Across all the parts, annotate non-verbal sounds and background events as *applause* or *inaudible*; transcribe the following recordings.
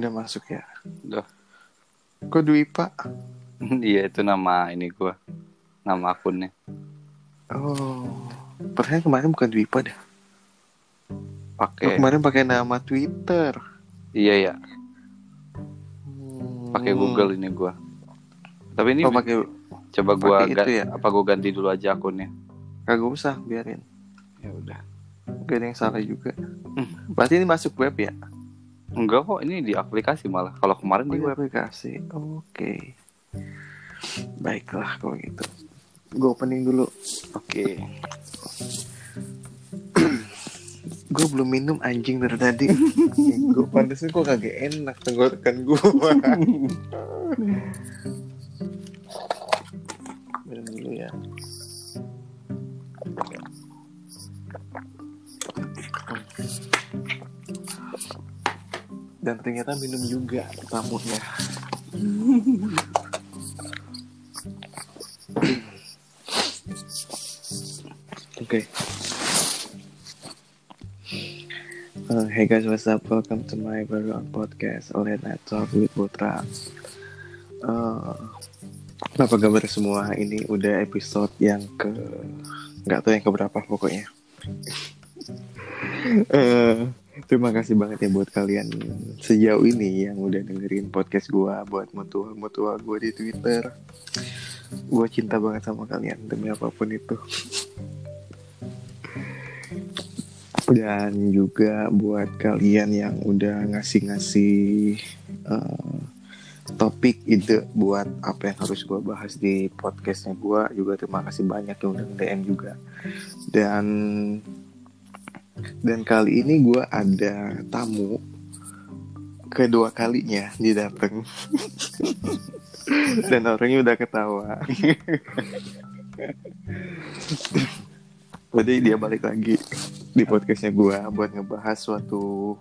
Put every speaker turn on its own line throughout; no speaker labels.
Udah masuk ya.
Udah.
Kok Dwipa? *laughs*
Iya itu nama ini gua. Nama akunnya.
Oh. Perasaan kemarin bukan Dwipa dah. Lo
Pakai
kemarin pakai nama Twitter.
Iya ya,
Hmm.
pakai Google ini gua. Tapi ini
Oh, pakai
coba
itu ya?
apa gua ganti dulu aja akunnya.
kagak usah biarin.
Ya udah.
Gak ada yang salah juga.
Hmm.
Berarti ini masuk web ya?
Enggak kok, ini di aplikasi malah. Kalau kemarin
Oh,
di web.
aplikasi. Oke. Baiklah kalau gitu. Gue opening dulu.
Oke. *clears throat*
Gue belum minum anjing dari tadi. gue pantesan kok kagak enak tenggorokan gue. *laughs* Dan ternyata minum juga tamunya. Oke. Uh, hey guys, what's up? Welcome to my very own podcast, Late Night Talk with Putra. Uh, apa kabar semua? Ini udah episode yang ke nggak tahu yang keberapa pokoknya. Eh, *laughs* terima kasih banget ya buat kalian sejauh ini yang udah dengerin podcast gua, buat mutual-mutual gua di Twitter. Gue cinta banget sama kalian demi apa pun itu. dan juga buat kalian yang udah ngasih-ngasih eh, topik ide buat apa yang harus gue bahas di podcastnya gue juga terima kasih banyak yang udah DM juga dan dan kali ini gue ada tamu kedua kalinya dia dateng. *laughs* Dan orangnya udah ketawa. Jadi dia balik lagi di podcastnya gue buat ngebahas suatu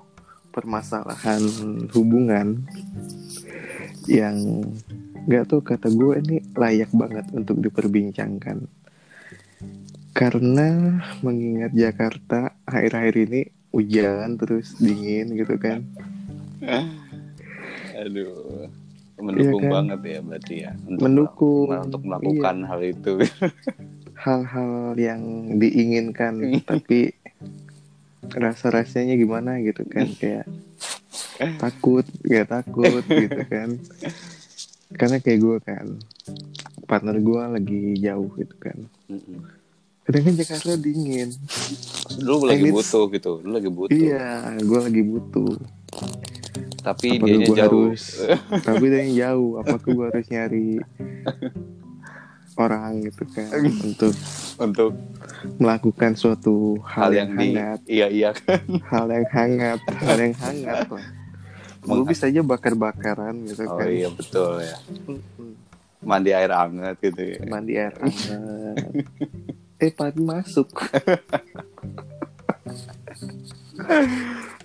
permasalahan hubungan yang nggak tuh kata gue ini layak banget untuk diperbincangkan karena mengingat Jakarta akhir-akhir ini hujan terus dingin gitu kan
Aduh. Mendukung
Iya kan?
banget ya berarti ya. Untuk
Mendukung, iya.
untuk melakukan hal itu. *laughs*
hal-hal yang diinginkan *laughs* tapi rasa-rasanya gimana gitu kan kayak takut gak takut gitu kan karena kayak gue kan partner gue lagi jauh gitu kan
Mm-mm.
kadang kan Jakarta dingin
Lu lagi
And it's-
butuh gitu. Lu lagi butuh.
iya gue lagi butuh
Tapi
apa gue
jauh.
harus *laughs* tapi dia yang jauh apakah gue harus nyari orang gitu kan untuk
untuk
melakukan suatu hal,
hal
yang,
yang di
hangat
iya iya kan.
hal yang hangat hal yang hangat lah gue bisa aja bakar-bakaran gitu
Oh
kan
iya betul ya. Mandi air hangat gitu ya.
mandi air hangat *laughs* eh pagi masuk.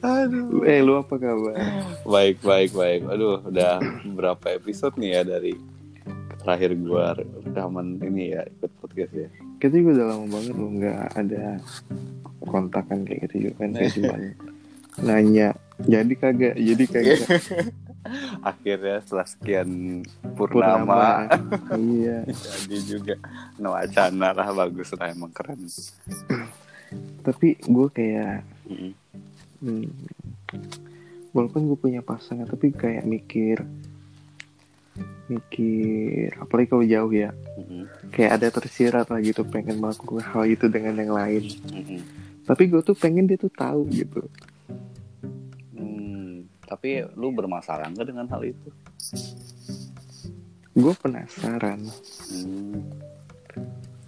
Aduh. Eh lu apa kabar?
Baik baik baik. Aduh udah berapa episode nih ya dari terakhir gua rekaman ini ya ikut podcast ya.
kita juga udah lama banget lu nggak ada kontakan kayak gitu juga kan *laughs* kayak nanya. Jadi kagak jadi kagak *laughs* *laughs*
Akhirnya setelah sekian purnama,
purnama *laughs* iya
jadi juga no wacana lah bagus lah emang keren.
tapi gue kayak
Mm-mm.
hmm, walaupun gue punya pasangan tapi kayak mikir mikir apalagi kalau jauh ya
Mm-mm.
kayak ada tersirat lah gitu pengen melakukan hal itu dengan yang lain
Mm-mm.
tapi gue tuh pengen dia tuh tahu gitu
tapi lu bermasalah nggak dengan hal itu?
gue penasaran
Hmm,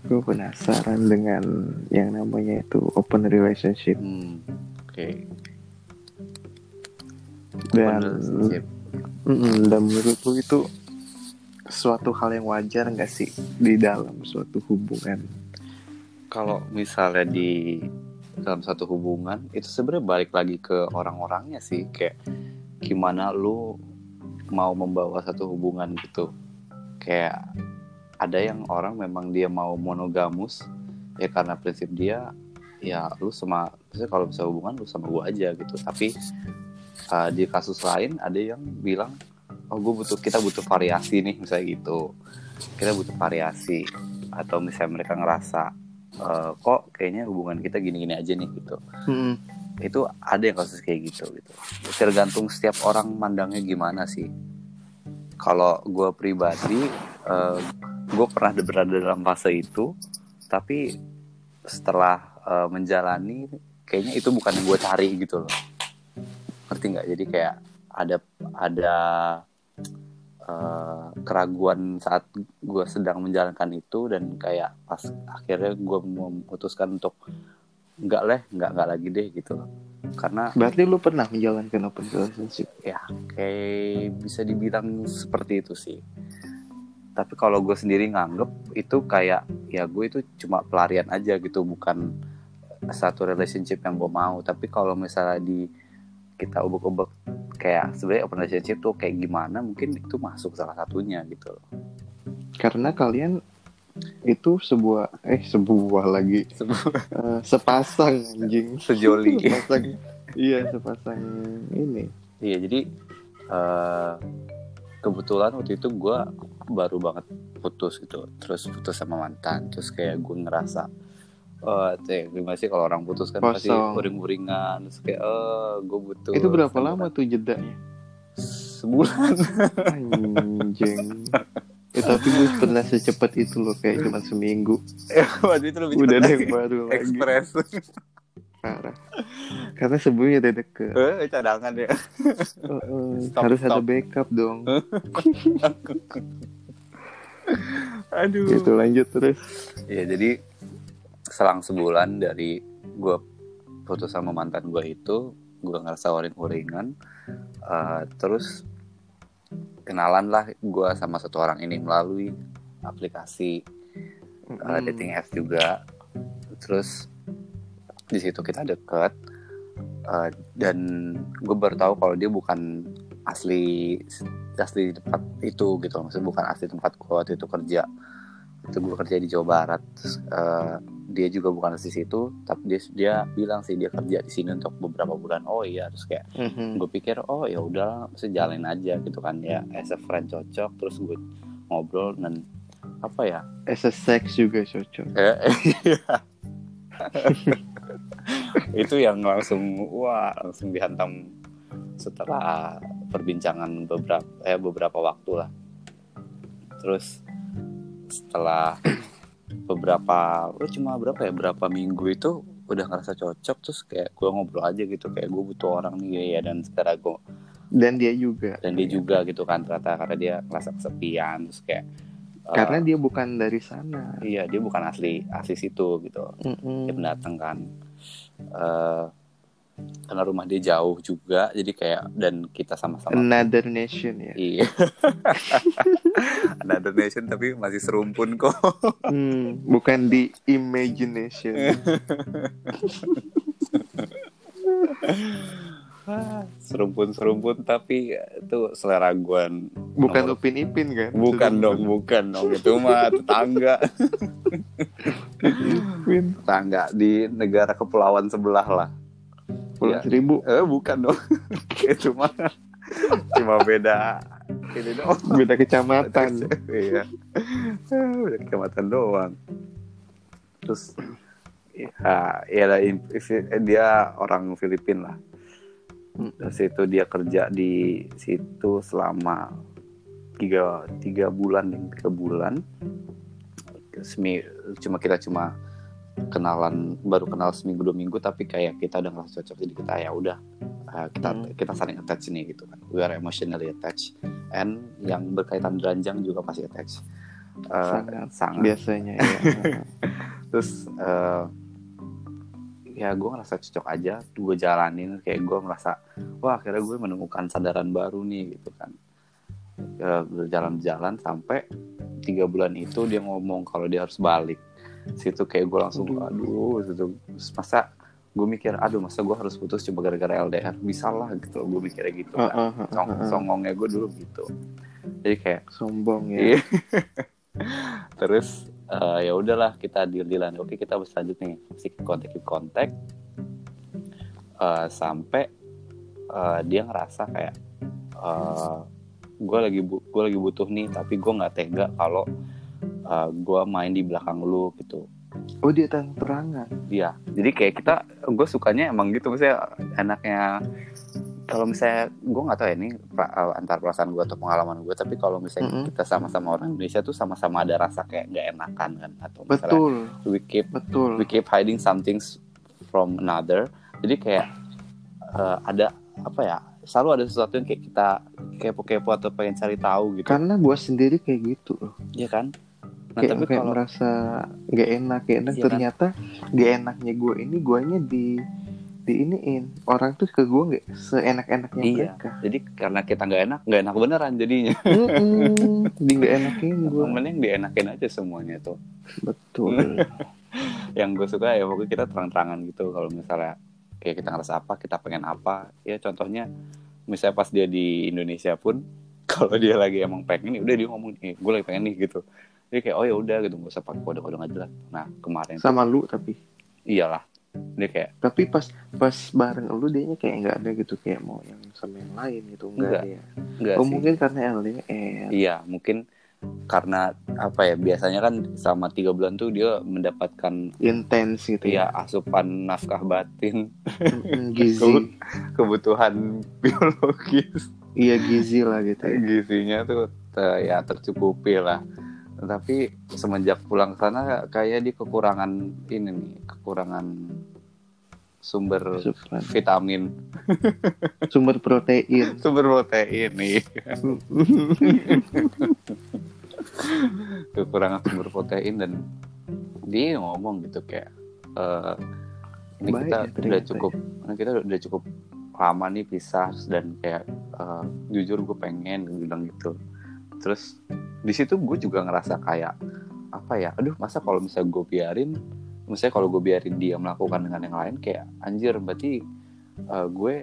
gue penasaran dengan yang namanya itu open relationship
hmm, Oke.
dan
Relationship.
Dan menurut lu itu suatu hal yang wajar nggak sih di dalam suatu hubungan
Kalau misalnya di dalam satu hubungan itu sebenarnya balik lagi ke orang-orangnya sih. Kayak gimana lu mau membawa satu hubungan gitu. Kayak ada yang orang memang dia mau monogamus ya karena prinsip dia ya lu sama maksudnya kalau bisa hubungan lu sama gua aja gitu. Tapi uh, di kasus lain ada yang bilang oh gue butuh kita butuh variasi nih misalnya gitu. Kita butuh variasi. Atau misalnya mereka ngerasa uh, kok kayaknya hubungan kita gini-gini aja nih gitu.
Mm-mm.
itu ada yang kasus kayak gitu gitu. Tergantung setiap orang mandangnya gimana sih. Kalau gue pribadi gue pernah berada dalam fase itu tapi setelah eh, menjalani kayaknya itu bukan yang gue cari gitu loh. Ngerti nggak? Jadi kayak ada ada eh, keraguan saat gue sedang menjalankan itu dan kayak pas akhirnya gue memutuskan untuk nggak leh nggak nggak lagi deh gitu loh. Karena
Berarti lu pernah menjalankan open relationship?
ya kayak bisa dibilang seperti itu sih. Tapi kalau gue sendiri nganggep itu kayak ya gue itu cuma pelarian aja gitu bukan satu relationship yang gue mau. Tapi kalau misalnya di kita ubek-ubek. Kayak sebenarnya open relationship tuh kayak gimana mungkin itu masuk salah satunya gitu
Karena kalian itu sebuah eh sebuah lagi. *laughs* Eh, sepasang anjing.
Sejoli. *laughs*
Sepasang. Iya sepasang ini.
Iya jadi eh, kebetulan waktu itu gue baru banget putus gitu, terus putus sama mantan, terus kayak gue ngerasa, oh cek gimana sih kalau orang putus kan pasti uring-uringan, terus kayak, oh gue butuh.
itu berapa
Sampai
lama tuh jedanya?
Sebulan. *laughs*
anjing. Eh, tapi gue pernah secepat itu loh kayak cuma seminggu.
Waktu itu lebih
udah ada yang baru lagi. Parah. Karena sebelumnya udah deket.
Eh, cadangan ya.
Oh, oh,
Stop,
harus ada
stop.
backup dong. *laughs*
Aduh.
gitu lanjut terus.
Ya jadi selang sebulan dari gue putus sama mantan gue itu, gue ngerasa uring-uringan. eh, terus kenalan lah gue sama satu orang ini melalui aplikasi
Mm.
dating apps juga. Terus di situ kita deket eh, dan gue baru tahu kalau dia bukan asli asli tempat itu gitu maksudnya bukan asli tempat gue waktu itu kerja itu gue kerja di Jawa Barat Terus, eh, dia juga bukan asli situ tapi dia dia bilang sih dia kerja di sini untuk beberapa bulan. Oh iya terus kayak
Mhm.
gue pikir oh ya udah mesti jalanin aja gitu kan. Ya as a friend cocok terus gue ngobrol dan apa ya?
As a sex juga cocok.
Eh, iya. *laughs* itu yang langsung wah langsung dihantam setelah perbincangan beberapa eh beberapa waktu lah. Terus setelah beberapa oh cuma berapa ya berapa minggu itu udah ngerasa cocok terus kayak gue ngobrol aja gitu kayak gue butuh orang nih ya dan sekarang gue
dan dia juga.
Dan dia juga gitu kan ternyata karena dia ngerasa kesepian terus kayak eh,
karena dia bukan dari sana.
iya dia bukan asli asli situ gitu.
Mm-mm.
dia pendatang kan. Eh, karena rumah dia jauh juga jadi kayak dan kita sama-sama.
Another nation ya.
Iya. *laughs* Ada donation tapi masih serumpun kok.
Hmm, bukan di imagination. *laughs*
Serumpun serumpun tapi itu selera gue
bukan
Nomor-
upin ipin kan?
Bukan dong bukan dong. Itu mah tetangga. Tetangga di negara kepulauan sebelah lah
pulau
Iya.
seribu
eh bukan dong. *laughs* Itu mah cuma beda ini dong
beda kecamatan.
Iya. Udah kecamatan doang. Terus ya ya lah, in- dia orang Filipina lah. Terus itu dia kerja di situ selama tiga tiga bulan tiga bulan. Semi, cuma kita cuma kenalan baru kenal seminggu dua minggu tapi kayak kita udah ngerasa cocok jadi kita ya udah uh, kita
Hmm.
kita saling attach nih gitu kan. We are emotionally attached and yang berkaitan ranjang juga pasti attached. Uh,
Sangat.
sangat.
biasanya ya *laughs*
terus eh, ya gue ngerasa cocok aja gue jalanin kayak gue merasa wah akhirnya gue menemukan sadaran baru nih gitu kan. Berjalan-jalan sampai tiga bulan itu dia ngomong kalau dia harus balik situ kayak gue langsung
Aduh.
Terus masa gue mikir aduh masa gue harus putus cuma gara-gara LDR bisa lah gitu gue mikirnya gitu kan
ah, ah,
Song,
ah, ah.
songongnya gue dulu gitu jadi kayak
sombong ya
Iya. *laughs* Terus eh, ya udahlah kita deal-dealan. Oke kita berlanjut nih, masih kontak kontak Eh, sampai eh, dia ngerasa kayak eh gue lagi gue lagi butuh nih tapi gue nggak tega kalau eh, gue main di belakang lu gitu.
Oh dia terang terangan
Iya, jadi kayak kita, gue sukanya emang gitu, misalnya enaknya kalau misalnya gue nggak tahu ya ini eh, antar perasaan gue atau pengalaman gue, tapi kalau misalnya
Mm-mm.
kita sama-sama orang Indonesia tuh sama-sama ada rasa kayak nggak enakan kan, atau misalnya
betul.
we keep
betul.
we keep hiding some things from another, jadi kayak eh, ada apa ya, selalu ada sesuatu yang kayak kita kepo-kepo atau pengen cari tahu gitu,
karena gue sendiri kayak gitu loh.
Ya kan? Nah
kayak,
tapi
kayak
kalau
merasa gak enak gak enak.
Iya kan?
ternyata gak enaknya gue ini guanya di di iniin orang tuh ke gue nggak seenak-enaknya
Iya.
mereka.
Jadi karena kita nggak enak, nggak enak beneran jadinya. *laughs*
Mm-mm, di nggak enakin gue
Mending dienakin aja semuanya tuh.
betul. *laughs*
Yang gue suka ya pokoknya kita terang-terangan gitu. Kalau misalnya kayak kita ngerasa apa kita pengen apa. Ya contohnya misalnya pas dia di Indonesia pun *laughs* kalau dia lagi emang pengen nih udah dia ngomong nih gue lagi pengen nih gitu dia kayak oh ya udah gitu. Nggak usah pakai kode-kode nggak jelas. Nah kemarin tuh,
sama lu tapi?
Iyalah. Dia kayak
tapi pas pas bareng lu dia kayak nggak ada gitu kayak mau yang sama yang lain gitu.
Nggak.
enggak dia.
Enggak
oh
sih.
mungkin karena LDR
iya mungkin karena apa ya biasanya kan selama tiga bulan tuh dia mendapatkan
intens gitu
ya?
Ya
asupan nafkah batin.
Gizi.
Kebutuhan biologis.
Iya gizi lah gitu ya.
Gizinya tuh ya tercukupi lah tapi semenjak pulang ke sana kayak dia kekurangan ini nih kekurangan sumber
Asupan.
vitamin. *laughs*
Sumber protein.
Sumber protein nih *laughs* kekurangan sumber protein dan dia ngomong gitu kayak eh, ini
Baik
kita
ya,
udah
ternyata
cukup ini kita udah cukup lama nih pisah dan kayak eh, jujur gue pengen bilang gitu terus di situ gue juga ngerasa kayak apa ya aduh masa kalau misalnya gue biarin misalnya kalau gue biarin dia melakukan dengan yang lain kayak anjir berarti eh, gue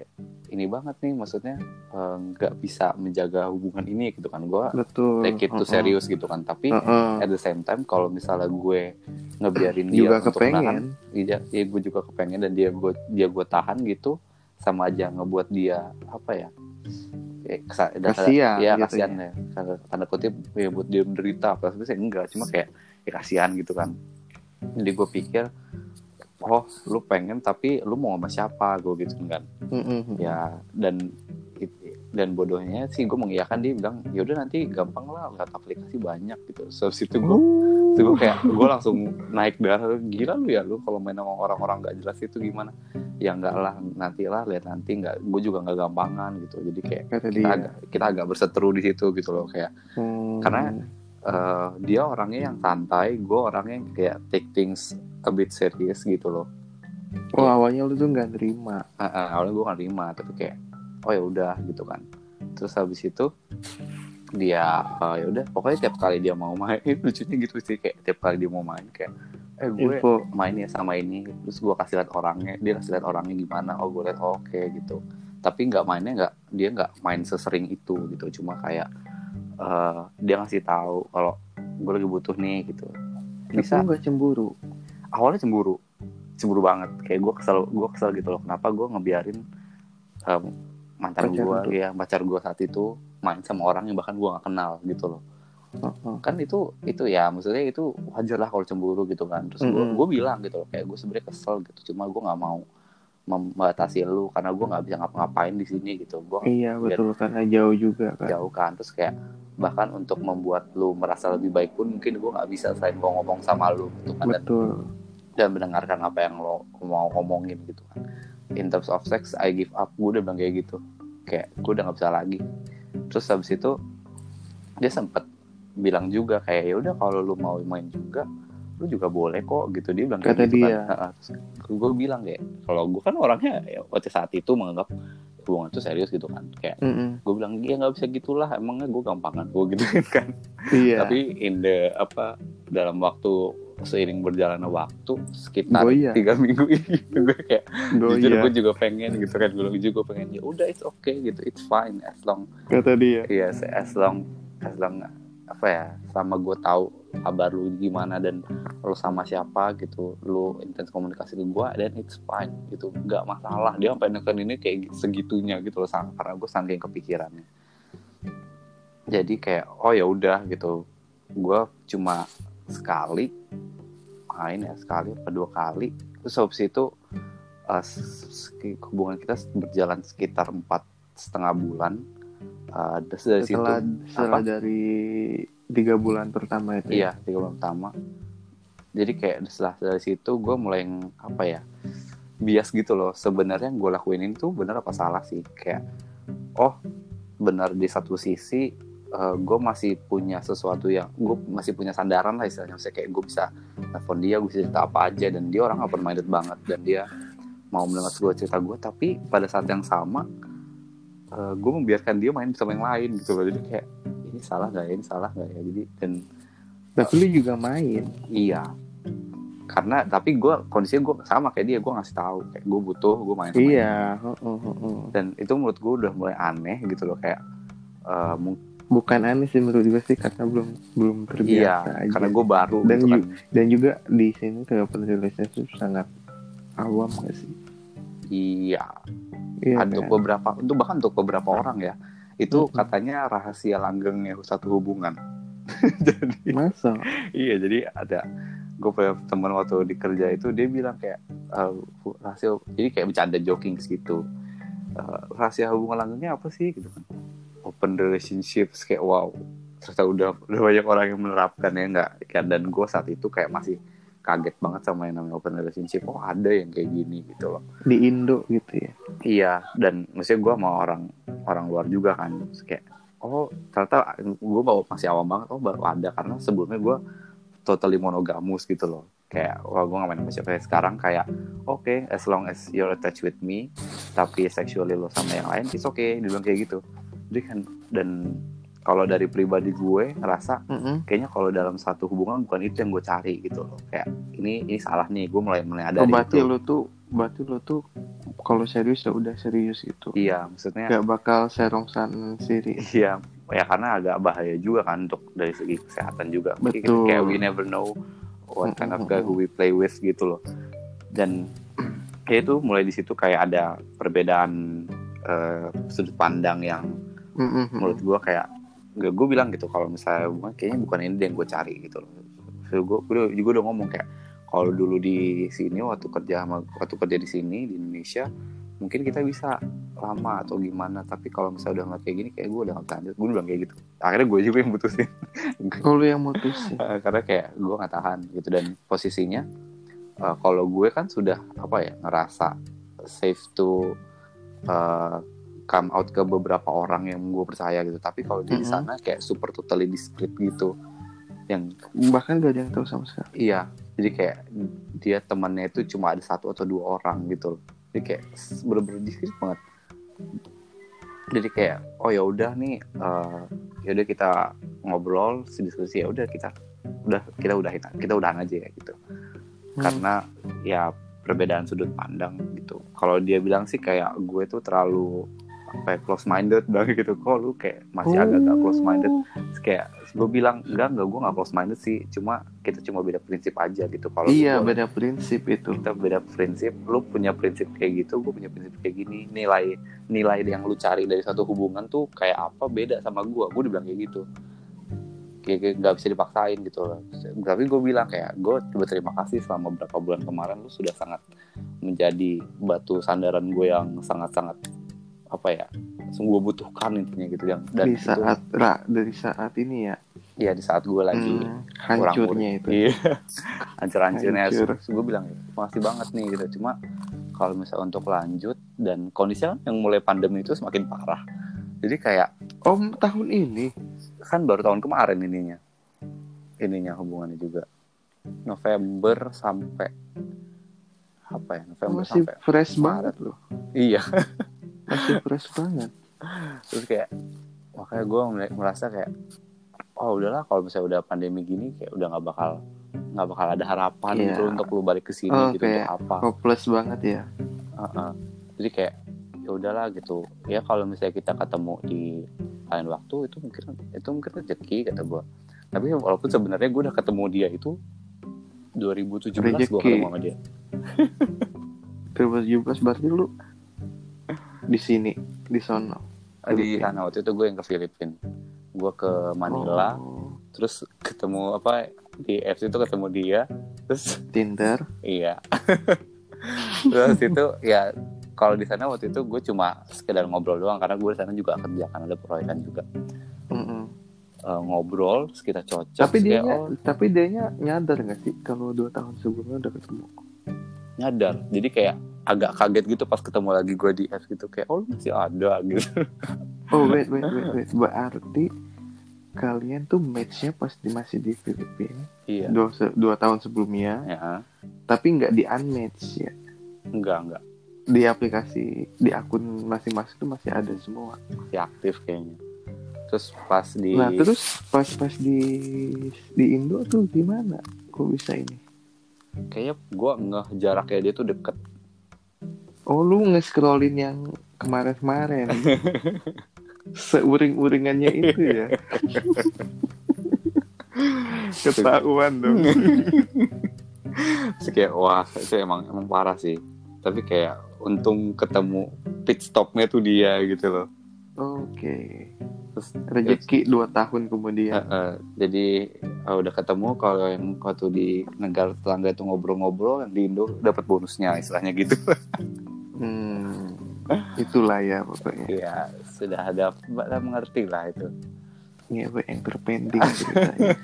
ini banget nih maksudnya eh, nggak bisa menjaga hubungan ini gitu kan gue
betul
take it to
Uh-uh.
serius gitu kan tapi
Uh-uh.
at the same time kalau misalnya gue ngebiarin dia
juga
untuk
kepengen
iya ya gue juga kepengen dan dia gue dia gue tahan gitu sama aja ngebuat dia apa ya ya, kesa- dan-
Kasian
ya
gitu
kasihan ya. tanda, kutip ya buat dia menderita apa sebenarnya enggak cuma kayak ya kasihan gitu kan. Jadi gue pikir oh lu pengen tapi lu mau sama siapa gue gitu kan.
Mm-mm.
ya dan dan bodohnya sih gue mengiyakan dia bilang ya udah nanti gampang lah lihat aplikasi banyak gitu. So situ gue
Uh.
Itu gue kayak gue langsung naik darah gila lu ya lu kalau main sama orang-orang gak jelas itu gimana? Ya enggak lah nanti lah lihat nanti nggak gue juga nggak gampangan gitu. Jadi kayak
kata
kita
dia.
agak kita agak berseteru di situ gitu loh kayak
Hmm.
karena- eh, dia orangnya yang santai gue orangnya yang kayak take things a bit serious gitu loh.
Oh awalnya lu tuh nggak terima
Ah, ah, awalnya gue gak terima tapi kayak oh ya udah gitu kan. Terus habis itu dia eh, ya udah. Pokoknya tiap kali dia mau main *laughs* lucunya gitu sih kayak tiap kali dia mau main kayak eh gue
info.
main ya sama ini. Terus gue kasih lihat orangnya dia kasih lihat orangnya gimana oh gue lihat oh, oke gitu. Tapi nggak mainnya nggak dia nggak main sesering itu gitu. Cuma kayak eh, dia ngasih tahu kalau gue lagi butuh nih gitu. Bisa.
nggak cemburu?
Awalnya cemburu. Cemburu banget. Kayak gue kesel gue kesel gitu loh. Kenapa gue ngebiarin em, mantan gue ya pacar gue saat itu main sama orang yang bahkan gue gak kenal gitu loh. Kan itu itu ya maksudnya itu wajar lah kalau cemburu gitu kan. Terus gue gue bilang gitu loh kayak gue sebenarnya kesel gitu cuma gue nggak mau membatasi lu karena gue nggak bisa ngapa-ngapain di sini gitu. Gue
iya
biar
betul karena jauh juga kan.
jauh kan terus kayak bahkan untuk membuat lu merasa lebih baik pun mungkin gue nggak bisa selain gue ngomong sama lu gitu kan dan
betul.
dan mendengarkan apa yang lo mau ngomongin gitu kan. In terms of sex I give up. Gue udah bilang kayak gitu. Kayak gue udah nggak bisa lagi terus habis itu dia sempet bilang juga kayak ya udah kalau lu mau main juga lu juga boleh kok gitu dia bilang kayak
Kata
gitu
dia.
kan Heeh. terus gue bilang kayak kalau gue kan orangnya ya waktu saat itu menganggap hubungan itu serius gitu kan kayak
Mm-mm.
gue bilang ya nggak bisa gitulah emangnya gue gampangan gue gitu kan
iya
tapi in the apa dalam waktu seiring berjalannya waktu sekitar tiga *laughs* minggu ini gue kayak
Go
jujur
iya
gue juga pengen gitu kan gue juga pengen ya udah it's okay gitu it's fine as long
kata dia.
Yes as long as long apa ya sama gue tahu kabar lu gimana dan lu sama siapa gitu lu intens komunikasi ke gue dan it's fine gitu nggak masalah. Dia sampai neken ini kayak segitunya gitu loh karena gue saking kepikirannya. Jadi kayak oh ya udah gitu gue cuma sekali main ya sekali apa dua kali terus habis itu eh, s- hubungan kita berjalan sekitar empat setengah bulan Eh, terus dari situ
setelah setelah
apa?
dari tiga bulan pertama itu ya?
Iya, tiga bulan pertama. Jadi kayak setelah dari situ gue mulai yang, apa ya bias gitu loh. Sebenarnya yang gue lakuin ini tuh bener apa salah sih? Kayak oh benar di satu sisi gue masih punya sesuatu yang gue masih punya sandaran lah istilahnya. Maksudnya kayak gue bisa telepon dia, gue bisa cerita apa aja dan dia orang open minded banget dan dia mau mendengar gue cerita gue. Tapi pada saat yang sama gue membiarkan dia main sama yang lain gitu loh. Jadi kayak ini salah nggak ya? Ini salah nggak ya? Jadi dan
tapi lu juga main
Iya. Karena tapi gue kondisinya gue sama kayak dia gue ngasih tahu kayak gue butuh gue main sama dia.
iya heeh.
Dan itu menurut gue udah mulai aneh gitu loh kayak eh, mung-
bukan aneh sih menurut gue sih karena belum belum terbiasa
iya
aja
karena gue baru
Dan
gitu kan.
dan juga di sini open relationship sangat awam gak sih
Iya.
iya
untuk
kan?
beberapa untuk bahkan untuk beberapa orang ya itu
Mhm.
katanya rahasia langgengnya satu hubungan. *laughs* jadi
masa
iya jadi ada gue punya teman waktu di kerja itu dia bilang kayak eh, rahasia jadi kayak bercanda joking gitu Eh, rahasia hubungan langgengnya apa sih gitu kan open relationships kayak wow ternyata udah udah banyak orang yang menerapkan ya enggak kan dan gue saat itu kayak masih kaget banget sama yang namanya open relationship. Oh ada yang kayak gini gitu loh.
Di Indo gitu ya?
Iya, dan maksudnya gue mau orang orang luar juga kan, Terus kayak oh ternyata gue bawa masih awam banget, oh baru ada. Karena sebelumnya gue totally monogamus gitu loh, kayak wah gue gak main sama siapa. Sekarang kayak oke as long as you're attached with me, tapi sexually lo sama yang lain, it's okay, dia bilang kayak gitu, jadi kan dan kalau dari pribadi gue ngerasa
Mm-mm.
kayaknya kalau dalam satu hubungan bukan itu yang gue cari gitu loh, kayak ini ini salah nih, gue mulai mulai ada
oh, berarti
itu.
lu tuh berarti lu tuh kalau serius ya udah serius gitu
Iya, maksudnya
gak bakal serongsan siri *laughs*
Iya, ya karena agak bahaya juga kan untuk dari segi kesehatan juga.
Betul.
Kayak we never know what kind of guy who we play with gitu loh. Dan ya itu mulai di situ kayak ada perbedaan eh, sudut pandang yang
Mm-mm.
menurut gua kayak gak gue bilang gitu kalau misalnya hubungan kayaknya bukan ini yang gue cari gitu loh. So, gue juga udah ngomong kayak kalau dulu di sini waktu kerja sama waktu kerja di sini di Indonesia mungkin kita bisa lama atau gimana tapi kalau misalnya udah ngeliat kayak gini kayak gue udah gak bisa lanjut gue bilang kayak gitu akhirnya gue juga yang putusin
kalau *laughs* lu yang mutusin
karena kayak gue nggak tahan gitu dan posisinya eh, kalau gue kan sudah apa ya ngerasa safe to eh, come out ke beberapa orang yang gue percaya gitu. Tapi kalau dia di
Mhm.
sana kayak super totally discreet gitu. Yang
bahkan gak ada yang tahu sama sekali.
Iya. Jadi kayak dia temannya itu cuma ada satu atau dua orang gitu loh. Jadi kayak bener-bener discreet banget. Jadi kayak oh ya udah nih eh ya udah kita ngobrol diskusi ya udah kita udah kita udahin kita udahan aja ya gitu.
Hmm.
karena ya perbedaan sudut pandang gitu. Kalau dia bilang sih kayak gue tuh terlalu ya, close minded banget gitu. Kok lu kayak masih agak-agak close minded Terus kayak gue bilang enggak enggak gue nggak close minded sih. Cuma kita cuma beda prinsip aja gitu. Kalau
iya
gue-
beda prinsip itu.
Kita beda prinsip lu punya prinsip kayak gitu gue punya prinsip kayak gini. Nilai nilai yang lu cari dari satu hubungan tuh kayak apa beda sama gue gue dibilang kayak gitu. Kayak kayak nggak bisa dipaksain gitu loh. Tapi gue bilang kayak gue berterima kasih selama beberapa bulan kemarin lu sudah sangat menjadi batu sandaran gue yang sangat sangat apa ya sungguh butuhkan intinya gitu yang dan
di
itu-
saat ra, dari saat ini ya
Iya di saat gue lagi
hmm, hancurnya itu
Iya. *laughs* Hancur-hancurnya.
Hancur.
Gue bilang, makasih banget nih gitu. Cuma kalau misalnya untuk lanjut dan kondisinya kan yang mulai pandemi itu semakin parah. Jadi kayak
oh tahun ini
kan baru tahun kemarin ininya. Ininya hubungannya juga. November sampai apa ya? November
masih
sampai
fresh
Maret.
banget loh
iya. *laughs*
masih fresh banget
Terus kayak makanya gue merasa kayak oh udahlah kalau misalnya udah pandemi gini kayak udah nggak bakal nggak bakal ada harapan
Iya.
gitu untuk lu balik ke sini
Oh,
gitu
kayak-
untuk apa.
hopeless banget ya
Heeh. jadi kayak ya udahlah gitu ya kalau misalnya kita ketemu di ngakalin waktu itu mungkin itu mungkin rezeki kata gue tapi walaupun sebenarnya gue udah ketemu dia itu 2017 gue ketemu sama dia
2017 berarti lu di sini di sono
di sana waktu itu gue yang ke Filipina gue ke Manila
Oh,
terus ketemu apa di FC itu ketemu dia terus
Tinder.
Iya. *laughs* Terus itu ya kalau di sana waktu itu gue cuma sekedar ngobrol doang karena gue di sana juga kerja kan ada proyekan juga.
Mm-mm.
Eh, ngobrol terus kita cocok
tapi dia
oh,
tapi dia nyadar nggak sih kalau dua tahun sebelumnya udah ketemu?
Nyadar. Jadi kayak agak kaget gitu pas ketemu lagi gue di F gitu kayak oh lu masih ada gitu.
Oh wait wait wait wait. Berarti kalian tuh matchnya pas di masih di Filipina?
Iya.
Dua, dua tahun sebelumnya?
Ya.
Tapi nggak di unmatch ya?
Enggak enggak
di aplikasi di akun masing-masing tuh masih ada semua?
Masih aktif kayaknya. Terus pas di
nah terus pas pas di di Indo tuh gimana? Kok bisa ini?
Kayaknya gue ngeh jaraknya dia tuh deket
oh lu nge-scrollin yang kemarin-kemarin. *laughs* Seuring-uringannya itu ya? *laughs* Ketahuan dong.
Terus kayak wah itu emang emang parah sih. Tapi kayak untung ketemu pit stopnya tuh dia gitu loh
oke.
Terus
rezeki dua tahun kemudian.
Eh, jadi eh, udah ketemu kalau yang waktu di negara tetangga itu ngobrol-ngobrol yang di Indo dapat bonusnya istilahnya gitu. *laughs*
Hmm, itulah ya pokoknya.
Ya sudah ada sudah mengerti lah itu.
Iya, yang terpending ceritanya. *laughs*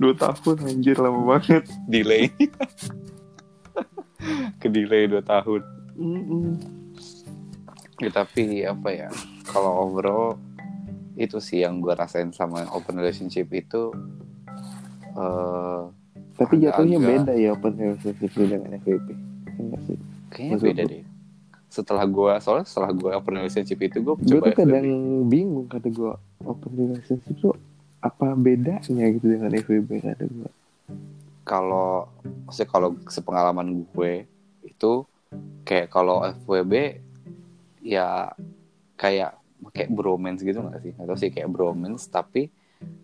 Dua tahun anjir lama banget.
delay. *laughs* Ke delay dua tahun.
Mm-mm.
Ya, tapi apa ya kalau overall itu sih yang gue rasain sama open relationship itu eh
Tapi
Agak-
jatuhnya
agak-
beda ya open relationship dengan FVP. Sih?
kayaknya
Maksud
beda deh setelah gue soalnya setelah gue open relationship itu gue coba
tuh kadang bingung kata gue open relationship tuh apa bedanya gitu dengan FVP kata gue.
kalau maksudnya kalau sepengalaman gue itu kayak kalau FWB ya kayak kayak bromance gitu nggak sih atau sih kayak bromance tapi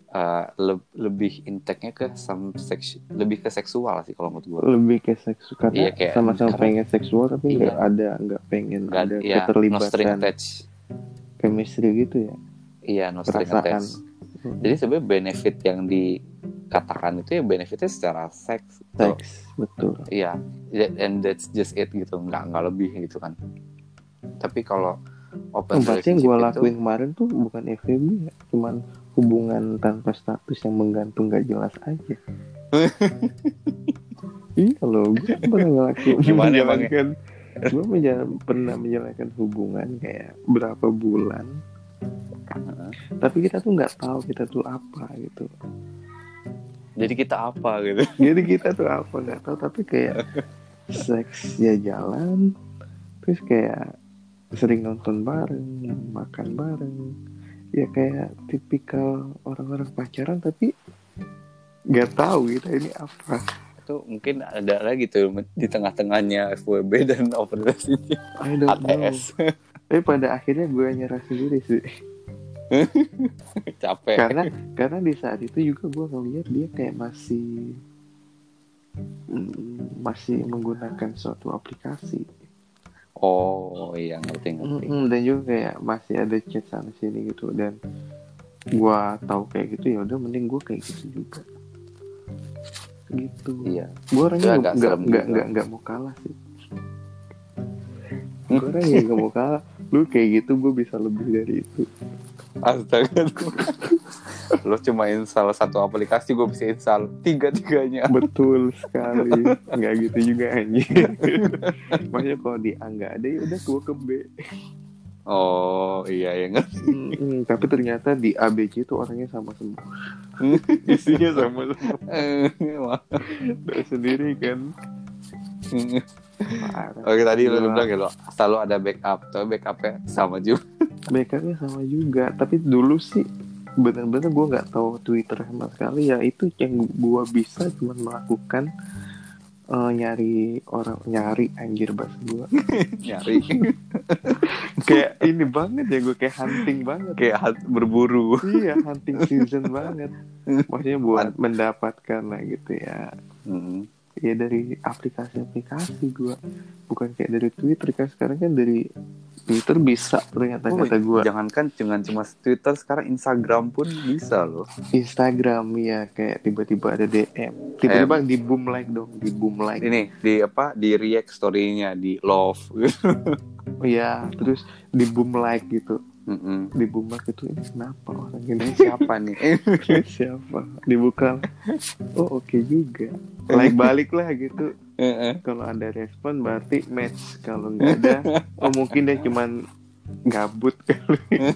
eh, le- lebih inteknya ke some seks lebih ke seksual sih kalau menurut gue
Lebih ke seksual karena
Iya, kayak-
sama-sama pengen seksual tapi
Iya.
nggak ada nggak pengen
nggak
ada
ya no string
keterlibatan
attached
chemistry gitu ya.
iya no string attached jadi sebenarnya benefit yang dikatakan itu ya benefitnya secara seks.
Seks betul.
Iya, that- and that's just it gitu, nggak nggak lebih gitu kan. Tapi kalau open
Oh, berarti yang gue
itu,
lakuin kemarin tuh bukan FVB ya, cuman hubungan tanpa status yang menggantung gak jelas aja. *laughs* iya loh, gue pernah ngelakuin
Gimana
menjalankan, gue menjal- pernah menjalankan hubungan kayak berapa bulan, tapi kita tuh nggak tahu kita tuh apa gitu.
jadi kita apa gitu? *laughs*
Jadi kita tuh apa nggak tahu, tapi kayak *laughs* seks ya jalan, terus kayak sering nonton bareng, makan bareng, ya kayak tipikal orang-orang pacaran tapi nggak tahu kita ini apa.
Itu mungkin ada lagi tuh di tengah-tengahnya FWB dan open relationship
I don't know.
ATS
Tapi pada akhirnya gue nyerah sendiri sih, *laughs*
capek.
karena karena di saat itu juga gue ngeliat dia kayak masih mm, masih menggunakan suatu aplikasi.
Oh iya ngerti ngerti.
Mm-mm, dan juga kayak masih ada chat sana sini gitu dan gua tahu kayak gitu ya udah mending gua kayak gitu juga. Gitu.
Iya.
gua orangnya nggak nggak nggak nggak mau kalah sih. *laughs* Gua orangnya nggak mau kalah. Lu kayak gitu gua bisa lebih dari itu
Astaga. Lo cuma install satu aplikasi, gue bisa install tiga-tiganya.
betul sekali nggak gitu juga anjing maksudnya kalau di A nggak ada ya udah gua ke B
Oh iya ya ngerti.
Mm-mm, tapi ternyata di A B C itu orangnya sama semua *laughs* isinya sama semua. Tahu *laughs* sendiri kan.
Oke tadi
Gila.
udah bilang lo selalu ada backup, tapi backupnya sama juga.
backupnya sama juga. Tapi dulu sih bener-bener gue nggak tahu Twitter sama sekali. Ya itu yang gue bisa cuma melakukan eh, nyari orang nyari anjir bahasa gue *laughs*
Nyari. *laughs*
kayak ini banget ya gue kayak hunting banget.
Kayak hat- berburu.
Iya hunting season banget. *laughs* Maksudnya buat mendapatkan lah gitu ya.
Mm.
Ya dari aplikasi-aplikasi gue bukan kayak dari Twitter kan. Sekarang kan dari Twitter bisa ternyata
Oh,
kata gue
jangankan jangan cuma Twitter sekarang Instagram pun bisa loh.
Instagram ya kayak tiba-tiba ada DM tiba-tiba di boom like dong di boom like.
ini di apa? Di react story-nya di love. *laughs*
Oh ya terus di boom like gitu
Mm-mm.
di like itu ini kenapa orang
ini? Siapa nih? *laughs*
Ini siapa? Dibuka. Oh oke juga. Like balik lah gitu. Kalau ada respon berarti match. Kalau nggak ada *laughs* oh mungkin dia cuman gabut kali. *laughs*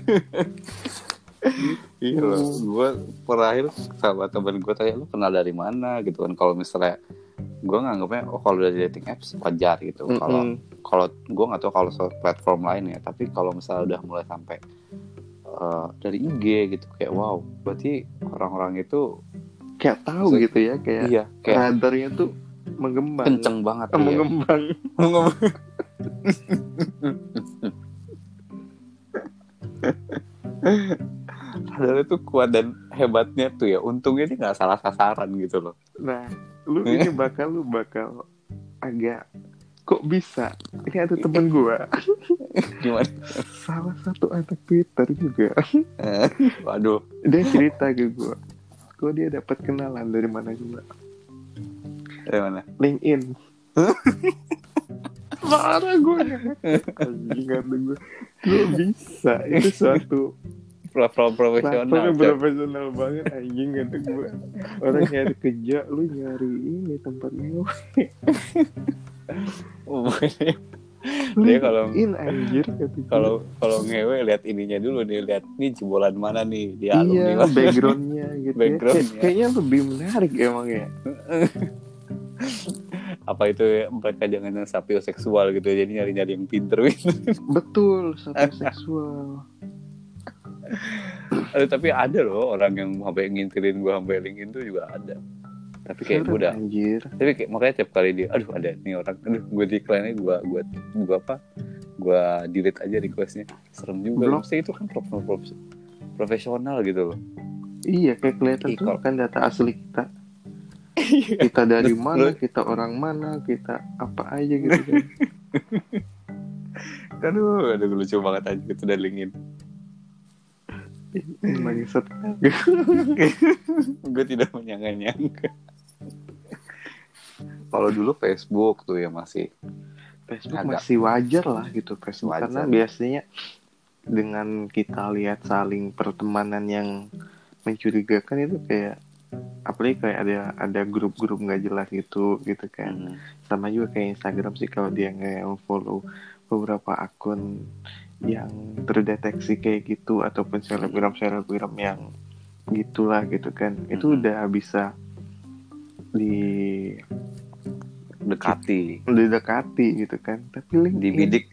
Iya loh, gue terakhir sahabat temen gue tanya lu kenal dari mana? Gitu kan. Kalau misalnya gue nganggapnya oh kalau dari dating apps wajar gitu. Kalau
Mm-mm.
kalau gue nggak tahu kalau soal platform lain ya, tapi kalau misalnya udah mulai sampai eh, dari IG gitu kayak wow, berarti orang-orang itu
kayak tahu
Se-
gitu ya kayak
iya kayak
radarnya tuh mengembang
kenceng banget
Eh,
iya.
mengembang *laughs* *laughs*
Padahal itu kuat dan hebatnya tuh ya. Untungnya dia nggak salah sasaran gitu loh.
nah lu ini bakal lu bakal agak kok bisa ini ada temen gua
Gimana?
salah satu anak Twitter juga
Waduh.
dia cerita ke gua kok dia dapat kenalan dari mana juga
Dari mana?
LinkedIn *laughs* marah gue anjing kata gue gue bisa itu suatu
Platform profesional.
profesional banget anjing kata gue orang *laughs* nyari kerja lu nyari ini tempat ngewe *laughs*
Dia kalau
LinkedIn anjir
kalau kalau ngewe lihat ininya dulu nih lihat nih jebolan mana nih di alumni
iya
mana. *laughs*
backgroundnya gitu
Backgroundnya.
ya. Kayak- kayaknya lebih menarik emang ya
apa itu ya, mereka jangan yang sapioseksual gitu jadi nyari nyari yang pinter gitu.
betul satu seksual
Aduh, tapi ada loh orang yang sampai ngintilin gua sampai LinkedIn tuh juga ada. Tapi kayak gua udah
anjir.
tapi kayak makanya tiap kali dia aduh ada nih orang. Aduh gue decline gua gua gua apa? Gua delete aja requestnya. Serem juga
Blok.
Maksudnya itu kan prof- prof- profesional gitu loh.
Iya kayak kelihatan
Ih,
tuh
kalau-
kan data asli kita. Kita dari mana kita orang mana kita apa aja gitu kan. *laughs*
Aduh aduh lucu banget aja gitu dan LinkedIn Gue tidak menyangka-nyangka kalau dulu Facebook tuh ya masih
Facebook
Agak.
masih wajar lah gitu Facebook
Wajar.
karena biasanya dengan kita lihat saling pertemanan yang mencurigakan itu kayak apalagi kayak ada ada grup-grup nggak jelas gitu gitu kan
Hmm.
sama juga kayak Instagram sih kalau dia nggak follow beberapa akun yang terdeteksi kayak gitu ataupun selebgram selebgram yang gitulah gitu kan. Itu
Mhm.
udah bisa di
dekati.
Didekati gitu kan. Tapi LinkedIn
dibidik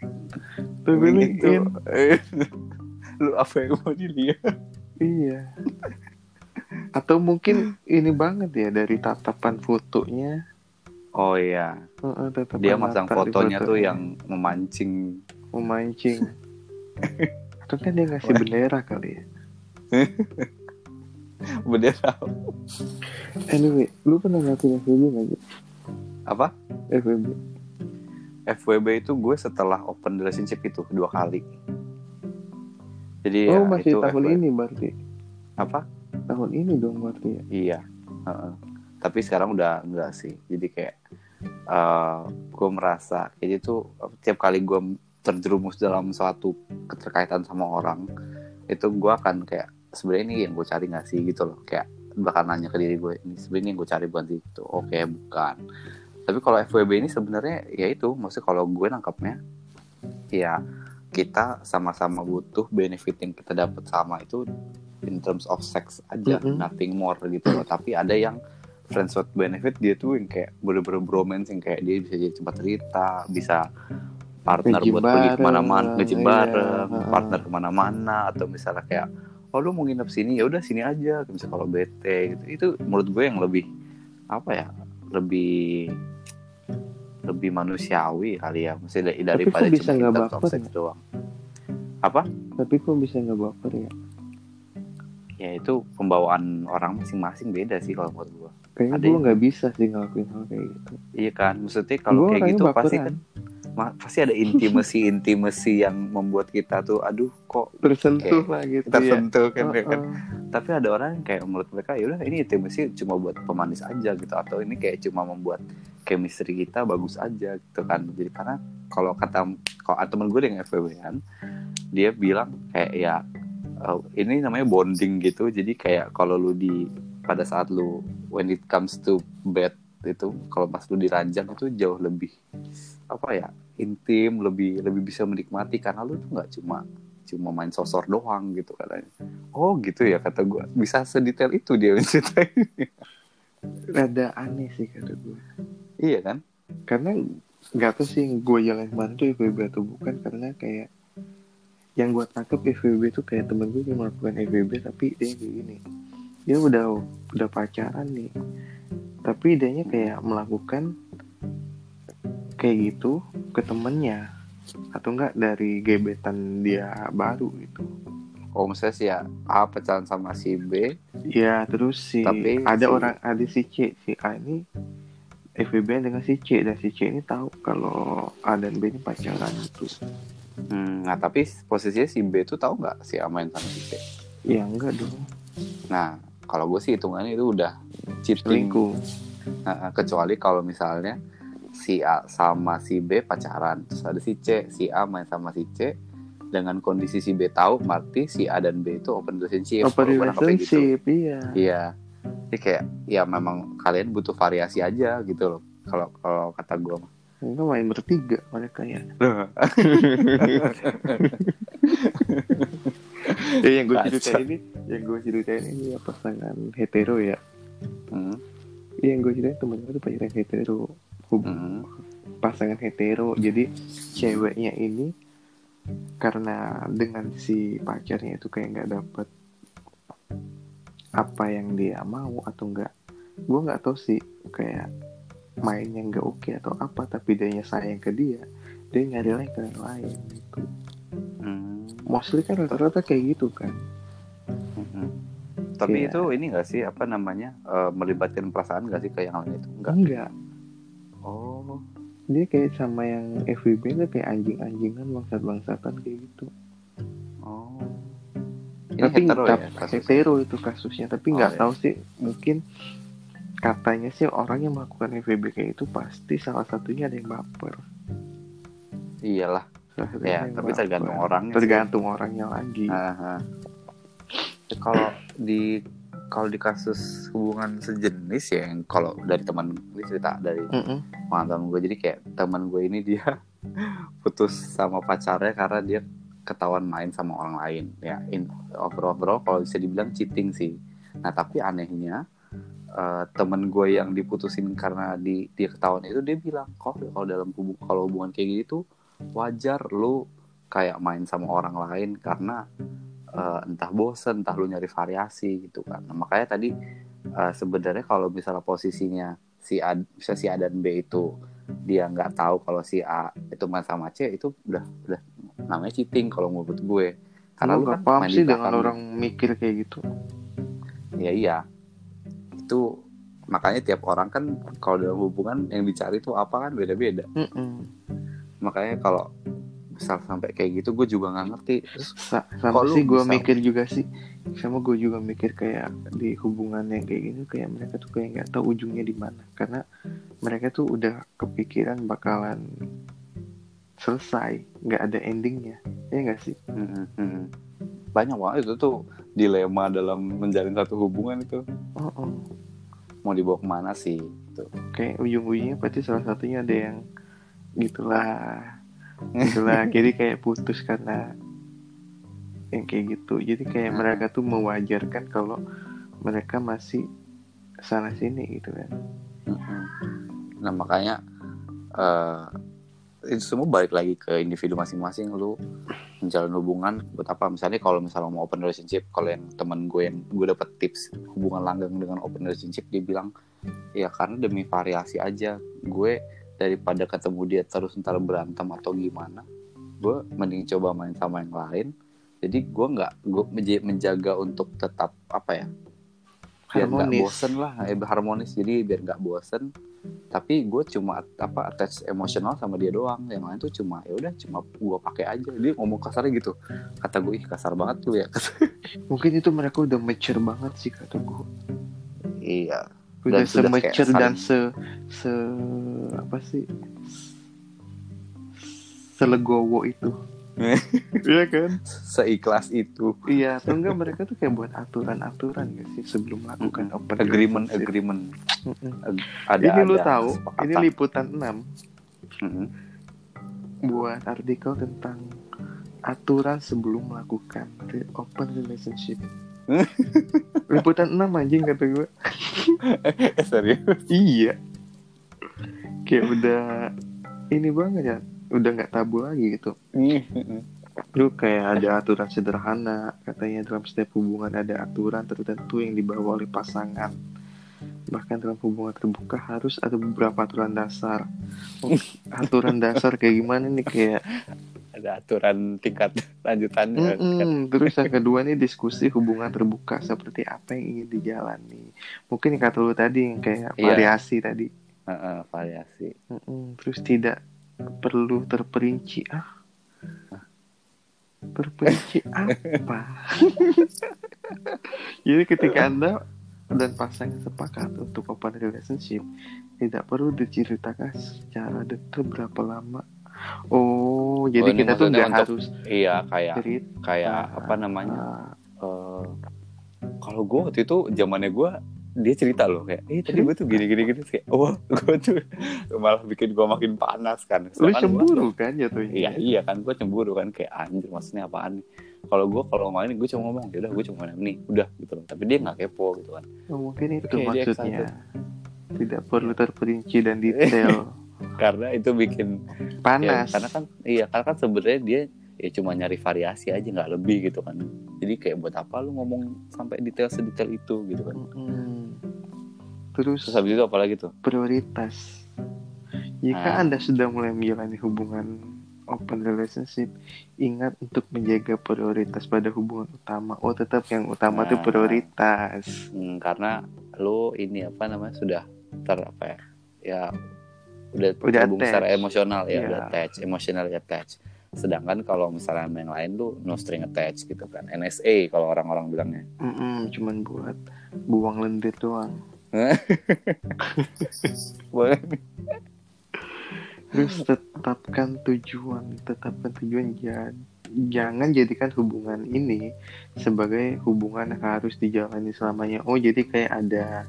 tapi LinkedIn *laughs*
lu apa yang mau dilihat
iya. Atau mungkin ini banget ya dari tatapan fotonya.
Oh iya.
Heeh, tatapan
dia masang
di
fotonya tuh
fotonya.
yang memancing.
Memancing kan dia ngasih bendera kali ya? *laughs*
Bendera
anyway lu pernah ngakuin FWB sih
apa?
FWB
FWB itu gue setelah open relationship itu dua kali. Jadi
oh
ya,
masih
itu
tahun
FWB.
ini berarti?
Apa?
Tahun ini dong berarti ya?
Iya. heeh. Tapi sekarang udah enggak sih. Jadi kayak eh gue merasa jadi tuh tiap kali gue terjerumus dalam suatu keterkaitan sama orang itu gue akan kayak sebenarnya ini yang gue cari nggak sih? Gitu loh. Kayak bahkan nanya ke diri gue ini sebenarnya yang gue cari bukan itu oke bukan. Tapi kalau FWB ini sebenarnya ya itu maksudnya kalau gue nangkapnya ya kita sama-sama butuh benefit yang kita dapat sama itu in terms of sex aja
Mhm.
nothing more gitu loh. Tapi ada yang friends with benefit dia tuh yang kayak bener-bener bromance yang kayak dia bisa jadi tempat cerita bisa partner buat pergi
ke
mana-mana nge-gym
iya,
bareng
heeh.
partner ke mana-mana atau misalnya kayak oh lu mau nginep sini ya udah sini aja misalnya kalau bete gitu. Itu menurut gue yang lebih apa ya lebih lebih manusiawi kali ya dari- daripada
bisa
cuma
nggak
of
baper ya?
doang. Apa?
Tapi kok bisa nggak baper ya?
Ya itu pembawaan orang masing-masing beda sih kalau menurut gua.
Kayaknya gue nggak bisa sih ngelakuin hal kayak gitu.
Iya kan maksudnya kalau
Gua
kayak gitu pasti kan pasti ada intimasi *laughs* intimasi yang membuat kita tuh aduh kok
tersentuh lah gitu ya.
tersentuh kan
Oh,
ya kan?
Oh.
tapi ada orang yang kayak menurut mereka ya udah ini intimasi cuma buat pemanis aja gitu. Atau ini kayak cuma membuat chemistry kita bagus aja gitu kan. Jadi karena kalau kata kalau temen gue yang FWB kan dia bilang kayak ya eh, ini namanya bonding gitu. Jadi kayak kalau lu di pada saat lu when it comes to bed itu kalau pas lu diranjang itu jauh lebih apa ya intim lebih lebih bisa menikmati. Karena lu tuh nggak cuma cuma main sosor doang gitu katanya. Oh gitu ya kata gue bisa sedetail itu dia menceritain *laughs*
rada aneh sih kata gue
iya kan?
Karena nggak tahu sih gue jalan kemarin tuh FWB atau bukan. Karena kayak yang gue tangkep FWB tuh kayak temen gue yang melakukan FWB tapi dia kayak gini. Dia udah udah pacaran nih. Tapi dianya kayak melakukan kayak gitu ke temennya atau enggak dari gebetan dia baru gitu.
Oh misalnya si A pacaran sama si B
ya terus si
Tapi
ada
si-
orang ada si C si A ini FWB dengan si C dan si C ini tahu kalau A dan B ini pacaran gitu.
Hmm, nah tapi posisinya si B tuh tahu nggak si A main sama si C?
Ya enggak dong.
Nah kalau gue sih hitungannya itu udah cheating.
Selingkuh.
Nah, kecuali kalau misalnya si A sama si B pacaran terus ada si C si A main sama si C dengan kondisi si B tahu berarti si A dan B itu open relationship
open
gitu.
relationship iya
Iya. Jadi kayak ya memang kalian butuh variasi aja gitu loh. Kalau kalau kata gue mah.
enggak main bertiga mereka ya *laughs* ya yang gue
Kacau.
ceritain ini yang gue ceritain ini ya pasangan hetero ya
Hmm,
Iya, yang gue ceritain temen gue tuh pacaran hetero
hmm,
pasangan hetero jadi ceweknya ini karena dengan si pacarnya itu kayak nggak dapet apa yang dia mau atau enggak gue nggak tahu sih kayak mainnya nggak oke atau apa tapi dia sayang ke dia dia nyari lagi ke yang lain gitu
hmm,
mostly kan rata-rata kayak gitu kan
hmm. Tapi
Iya.
itu ini gak sih apa namanya eh, melibatkan perasaan gak sih ke yang lain itu? Enggak.
enggak
Oh,
dia kayak sama yang FWB tuh kayak anjing-anjingan bangsat-bangsatan kayak gitu
oh. Ini
tapi
hetero ya kasusnya?
hetero itu kasusnya tapi
Oh,
nggak
iya.
tahu sih mungkin katanya sih orang yang melakukan FWB kayak itu pasti salah satunya ada yang baper
Iyalah. Ya, tapi tergantung orangnya. sih.
tergantung orangnya lagi
Aha. Kalau di kalau di kasus hubungan sejenis ya yang kalau dari teman ini cerita dari
Mm-mm.
mantan gue. Jadi kayak teman gue ini dia *laughs* putus sama pacarnya karena dia ketahuan main sama orang lain. Ya in overall, overall kalau bisa dibilang cheating sih. Nah tapi anehnya eh, temen gue yang diputusin karena di dia ketahuan itu dia bilang kok kalau dalam hubung kalau hubungan kayak gitu wajar lu kayak main sama orang lain karena eh, entah bosen entah lu nyari variasi gitu kan. Nah, makanya tadi eh, sebenarnya kalau misalnya posisinya si A si A dan B itu dia nggak tahu kalau si A itu main sama C itu udah udah namanya cheating kalau menurut gue. Karena
Lu
lu kan
paham sih dengan orang mikir kayak gitu.
Ya iya. Itu makanya tiap orang kan kalau dalam hubungan yang dicari tuh apa kan beda-beda.
Mm-mm.
makanya kalau misal sampai kayak gitu gue juga nggak ngerti terus
Sa- sama sih gue mikir juga sih sama gue juga mikir kayak di hubungan yang kayak gini kayak mereka tuh kayak nggak tahu ujungnya di mana karena mereka tuh udah kepikiran bakalan selesai nggak ada endingnya ya nggak sih
mm, mm. banyak banget itu tuh dilema dalam menjalin satu hubungan itu
oh, oh.
mau dibawa ke mana sih gitu.
kayak ujung-ujungnya pasti salah satunya ada yang gitulah gitulah jadi kayak putus karena yang kayak gitu. Jadi kayak
Hmm.
mereka tuh mewajarkan kalau mereka masih sana sini gitu kan.
Mm-mm. Nah makanya eh itu semua balik lagi ke individu masing-masing. Lu menjalin hubungan buat apa? Misalnya kalau misalnya mau open relationship kalau yang temen gue yang gue dapet tips hubungan langgeng dengan open relationship dia bilang ya karena demi variasi aja. Gue daripada ketemu dia terus ntar berantem atau gimana gue mending coba main sama yang lain. Jadi gue nggak gue menjaga untuk tetap apa ya biar nggak bosen lah eh, harmonis. Jadi biar nggak bosen. Tapi gue cuma apa attach emosional sama dia doang. Yang lain tuh cuma ya udah cuma gue pakai aja. Dia ngomong kasarnya gitu. Kata gue ih kasar banget tuh ya. *laughs*
Mungkin itu mereka udah mature banget sih kata gue.
iya
Udah
kayak
dan se se apa sih? Selegowo itu. *laughs* Iya kan?
seikhlas itu
Iya, atau enggak mereka tuh kayak buat aturan-aturan gak sih sebelum melakukan open
agreement
relationship?
agreement ada
ini lu tahu, ini liputan 6
Mm-mm.
buat artikel tentang aturan sebelum melakukan open relationship. *laughs* liputan 6 anjing kata gue. *laughs*
Eh, serius
Iya. Kayak udah ini banget ya, udah nggak tabu lagi gitu. Lu kayak ada aturan sederhana, katanya dalam setiap hubungan ada aturan tertentu yang dibawa oleh pasangan. Bahkan dalam hubungan terbuka harus ada beberapa aturan dasar. *laughs* Aturan dasar kayak gimana nih kayak
ada aturan tingkat lanjutannya kan.
Mm-mm. Terus yang kedua nih diskusi hubungan terbuka seperti apa yang ingin dijalani. Mungkin yang kata lu tadi yang kayak
Iya.
variasi tadi.
Heeh, variasi
Mm-mm. Terus tidak perlu terperinci ah. Terperinci *laughs* apa? *laughs* Jadi ketika anda dan pasangan sepakat untuk open relationship, tidak perlu diceritakan secara detail berapa lama. Oh, jadi kita tuh nggak harus
iya kayak
cerita.
kayak apa namanya eh, kalau gue waktu itu zamannya gue dia cerita loh kayak eh tadi gue tuh gini gini gini kayak oh *laughs* gue tuh malah bikin gue makin panas kan
lu
Sedangkan gua-
cemburu kan jatuhnya?
iya iya kan gue cemburu kan kayak anjir maksudnya apaan nih kalau gue kalau main gue cuma ngomong ya udah gue cuma nih udah gitu loh tapi dia nggak kepo gitu kan
Oh, mungkin itu
dia
maksudnya. Tidak perlu terperinci dan detail. *laughs*
karena itu bikin ya,
Panas.
karena kan iya karena kan sebenarnya dia ya cuma nyari variasi aja nggak lebih gitu kan jadi kayak buat apa lu ngomong sampai detail sedetail itu gitu kan
Mm-mm. Terus
terus habis itu apa lagi tuh
prioritas. Jika
Ah.
Anda sudah mulai menjalani hubungan open relationship, ingat untuk menjaga prioritas pada hubungan utama. Oh, tetap yang utama itu
Nah.
prioritas.
Hmm, karena lu ini apa namanya sudah ter apa ya ya udah
Udah
secara emosional ya
Iya.
udah attach emotional attach sedangkan kalau misalnya sama yang lain lu no string attach gitu kan NSA kalau orang-orang bilangnya
Mm-mm, cuman buat buang lendir doang. *laughs*
boleh
Terus tetapkan tujuan, tetapkan tujuan ja- jangan jadikan hubungan ini sebagai hubungan yang harus dijalani selamanya. Oh, jadi kayak ada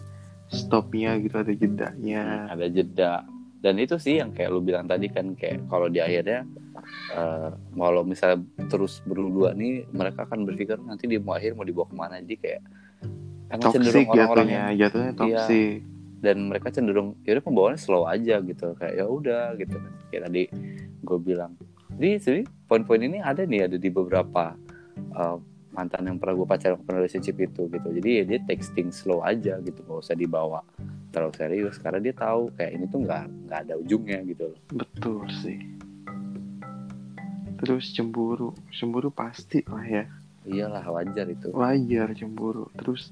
stopnya gitu, ada jedanya.
ada jeda dan itu sih yang kayak lu bilang tadi kan kayak kalau di akhirnya eh kalau misalnya terus berdua nih mereka akan berpikir nanti dia mau akhir mau dibawa ke mana? Jadi kayak emang
Toxic
orang-orang
jatuhnya,
yang
jatuhnya toxic.
dan mereka cenderung ya udah pembawaannya slow aja gitu. Kayak ya udah gitu. Kan kayak tadi gue bilang. Jadi sih poin-poin ini ada nih ada di beberapa uh, mantan yang pernah gue pacaran open relationship itu gitu jadi ya dia texting slow aja gitu gak usah dibawa terlalu serius karena dia tahu kayak ini tuh nggak nggak ada ujungnya gitu loh
Betul sih. Terus cemburu, cemburu pasti lah ya.
iyalah wajar itu
Wajar cemburu. Terus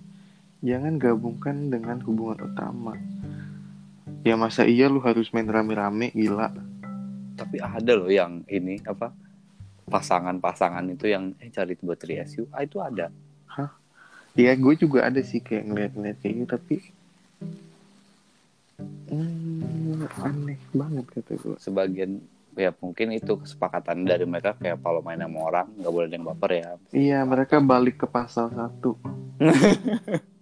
jangan gabungkan dengan hubungan utama. Ya masa iya lu harus main rame-rame gila.
tapi ada loh yang ini apa pasangan-pasangan itu yang eh cari buat trias ah itu ada
Ya gue juga ada sih kayak ngeliat-ngeliat kayak gitu tapi hmm, aneh banget kata gue.
sebagian ya mungkin itu kesepakatan dari mereka kayak kalau main sama orang nggak boleh ada yang baper ya
Iya mereka balik ke pasal satu. *laughs*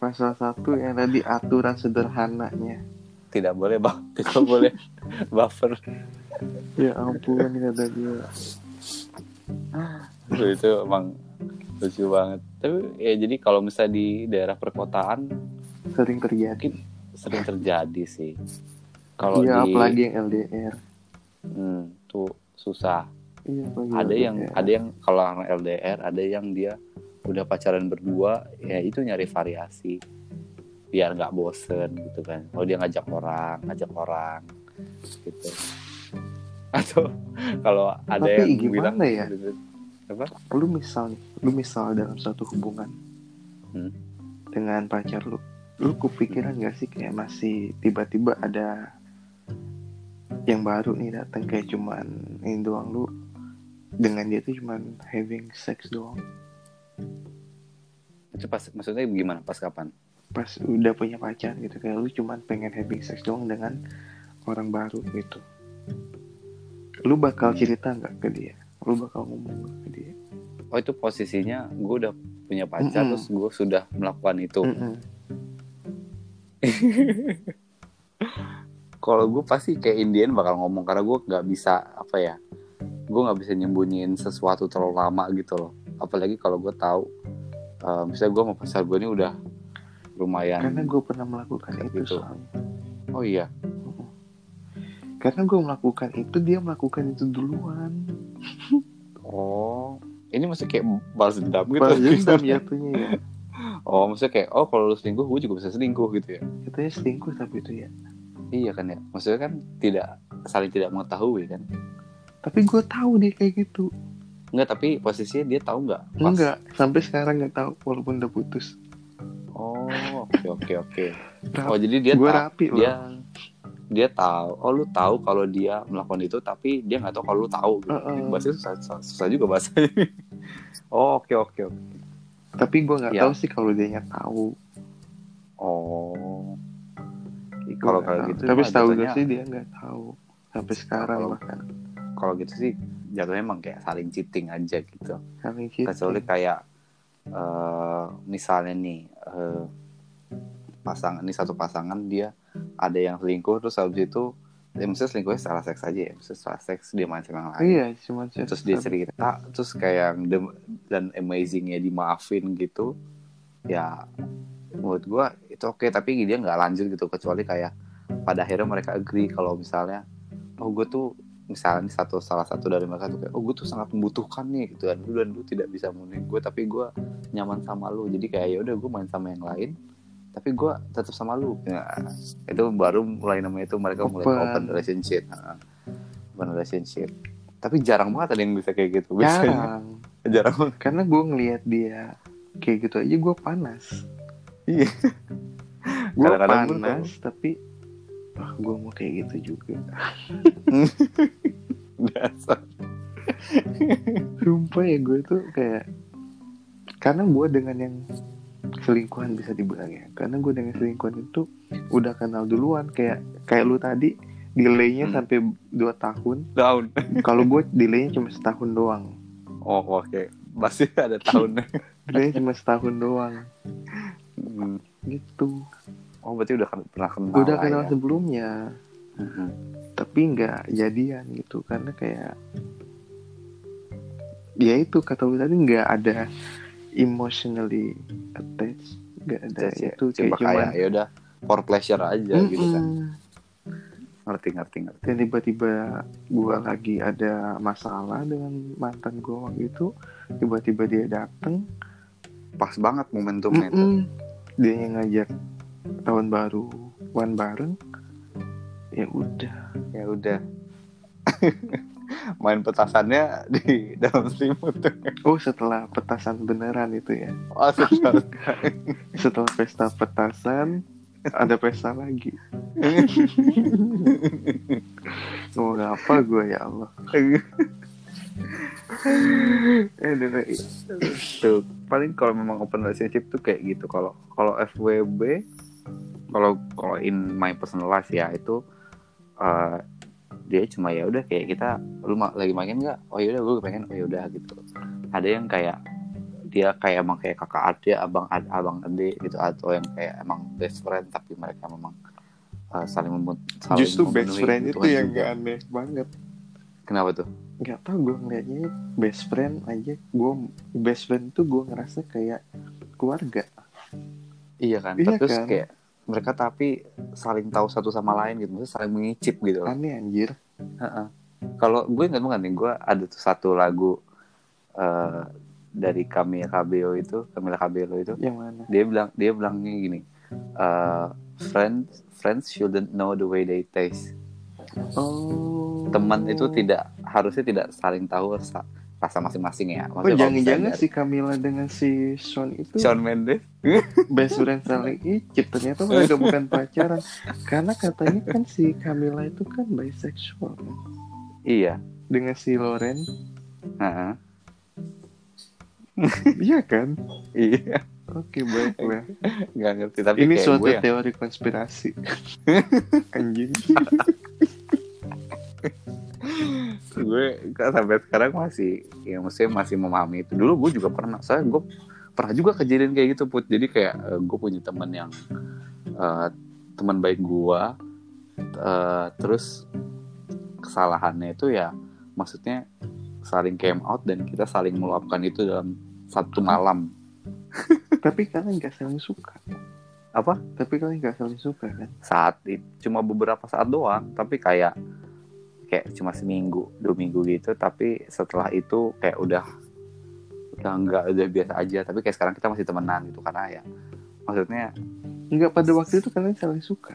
Pasal satu yang tadi aturan sederhananya.
tidak boleh bang *laughs* tidak boleh buffer
Ya ampun kata gue.
Aduh, itu emang lucu banget tapi ya jadi kalau misalnya di daerah perkotaan
Sering terjadi.
sering terjadi sih kalau
Iya
di
apalagi yang LDR.
hmm, tuh susah
Iya
ada yang
LDR.
ada yang kalau orang LDR ada yang dia udah pacaran berdua ya itu nyari variasi biar nggak bosen gitu kan kalau dia ngajak orang ngajak orang gitu atau kalau ada
Tapi
yang
gimana
bilang
ya?
apa?
Lu misal lu misal dalam suatu hubungan
Hmm.
dengan pacar lu lu kepikiran gak sih kayak masih tiba-tiba ada yang baru nih datang kayak cuman ini doang lu dengan dia tuh cuman having sex doang?
Itu pas maksudnya gimana? Pas kapan?
Pas udah punya pacar gitu kayak lu cuman pengen having sex doang dengan orang baru gitu lu bakal cerita nggak ke dia lu bakal ngomong nggak ke dia
oh itu posisinya gue udah punya pacar
Mm-mm.
terus gue sudah melakukan itu
Mm-mm. *laughs*
kalau gue pasti kayak Indian bakal ngomong karena gue nggak bisa apa ya gue nggak bisa nyembunyiin sesuatu terlalu lama gitu loh apalagi kalau gue tahu eh, misalnya gue sama pacar gue ini udah lumayan
karena gue pernah melakukan itu
Gitu.
soalnya
oh iya
karena gue melakukan itu dia melakukan itu duluan.
Oh ini masih kayak balas dendam gitu?
Balas dendam jatuhnya ya
oh maksudnya kayak oh kalau lu selingkuh gue juga bisa selingkuh gitu ya?
Katanya selingkuh tapi itu ya.
Iya kan ya? Maksudnya kan tidak saling tidak mengetahui kan?
Tapi gue tahu dia kayak gitu.
Enggak, tapi posisinya dia tahu nggak? Pas-
enggak sampai sekarang nggak tahu walaupun udah putus.
Oh, oke oke oke. Oh, jadi dia tahu
rapi loh
dia tahu. Oh, lu tahu kalau dia melakukan itu tapi dia nggak tahu kalau lu tahu. Gitu.
Heeh.
Bahasanya susah, susah, susah juga bahasanya. *laughs* oh, oke oke oke.
tapi gue nggak
Ya.
tahu sih kalau dia tahu
Oh. Kalau
tahu.
gitu
tapi setahu gue sih dia nggak tahu sampai sekarang
Kalau-
bahkan
Kalau gitu sih jatuhnya emang kayak saling cheating aja gitu.
saling cheating.
Kecuali kayak eh misalnya nih eh pasangan ini satu pasangan dia ada yang selingkuh terus habis itu ya maksudnya selingkuhnya secara seks aja ya maksudnya secara seks dia main sama yang lain.
Iya cuman sih
terus dia cerita terus kayak yang dem- dan amazingnya dimaafin gitu ya menurut gua itu oke tapi dia nggak lanjut gitu kecuali kayak pada akhirnya mereka agree kalau misalnya oh gue tuh misalnya satu salah satu dari mereka tuh kayak oh gue tuh sangat membutuhkan nih gitu dan lu dan lu tidak bisa memenuhi gue tapi gue nyaman sama lu. Jadi kayak ya udah gue main sama yang lain tapi gue tetap sama lu. Ya, itu baru mulai namanya itu mereka mulai
Open.
open relationship. Open relationship. Tapi jarang banget ada yang bisa kayak gitu biasanya.
Jarang *laughs*
jarang banget.
Karena gue ngelihat dia kayak gitu aja gue panas.
Iya. *laughs*
gue panas tapi ah gue mau kayak gitu juga. *laughs*
Dasar.
Sumpah ya gue tuh kayak karena gue dengan yang selingkuhan bisa dibilang ya. Karena gue dengan selingkuhan itu udah kenal duluan. Kayak kayak lu tadi delaynya
Hmm.
sampai 2 tahun.
Down *laughs*
kalau gue delaynya cuma setahun doang.
Oh oke. Masih ada tahunnya *laughs*
delaynya cuma setahun doang.
Hmm.
gitu.
Oh berarti udah kan- pernah kenal
udah kenal
ya.
sebelumnya.
Mhm.
tapi nggak jadian gitu. Karena kayak ya itu kata lu tadi nggak ada emotionally attached. Nggak ada
Just ya,
itu
coba
kayak
ya udah for pleasure aja gitu kan. Ngerti ngerti ngerti.
Dan tiba-tiba gua lagi ada masalah dengan mantan gua waktu itu tiba-tiba dia dateng.
Pas banget momentumnya itu.
Mm-mm, dia yang ngajak tahun baru one bareng. Ya udah.
Ya udah *laughs* main petasannya di dalam selimut.
Oh setelah petasan beneran itu ya?
Oh, sebentar. *laughs*
setelah pesta petasan ada pesta lagi. Ngomong apa gue ya Allah?
Eh tuh paling kalau memang open relationship tuh kayak gitu. Kalau kalau FWB kalau kalau in my personal life ya itu eh, dia cuma ya udah kayak kita lu ma- lagi main nggak? Oh ya udah gue pengen oh ya udah gitu. Ada yang kayak dia kayak emang kayak kakak adik abang ad- abang adik gitu atau yang kayak emang best friend tapi mereka memang eh, saling memut saling
justru best friend itu yang
juga.
gak aneh banget.
Kenapa tuh?
Nggak tau gue ngeliatnya best friend aja. Gue best friend tuh gue ngerasa kayak keluarga.
Iya kan,
Iya
terus
kan?
kayak mereka tapi saling tahu satu sama lain gitu, maksudnya saling mengicip gitu. loh.
aneh anjir
Heeh. Kalau gue banget nih, gue ada tuh satu lagu eh, dari Camila Cabello itu, Camila Cabello itu,
yang mana
dia bilang dia bilangnya gini, eh, friends friends shouldn't know the way they taste,
Oh.
teman itu tidak harusnya tidak saling tahu rasa, rasa masing-masing ya.
Oh
Maksudnya kalau
jangan-jangan si Camila dengan si Sean itu
Shawn Mendes? *laughs*
best friend saling icip. Ternyata mereka bukan pacaran. Karena katanya kan si Camila itu kan bisexual kan?
iya.
Dengan si Loren.
Heeh.
iya kan? *laughs*
Iya.
Oke baiklah
nggak ngerti tapi
ini suatu
gue. yang-
teori konspirasi. *laughs* Anjing
gue kan sampai sekarang masih ya maksudnya masih memahami itu. Dulu gue juga pernah saya gue pernah juga kejadian kayak gitu put. Jadi kayak eh, gue punya teman yang eh, teman baik gue eh, terus kesalahannya itu ya maksudnya saling came out dan kita saling meluapkan itu dalam satu malam. *laughs*
Tapi kalian nggak saling suka.
Apa?
Tapi kalian nggak saling suka kan?
Saat itu cuma beberapa saat doang tapi kayak kayak cuma seminggu dua minggu gitu. Tapi setelah itu kayak udah udah enggak udah biasa aja. Tapi kayak sekarang kita masih temenan gitu. Karena ya maksudnya
nggak pada waktu itu kalian saling suka.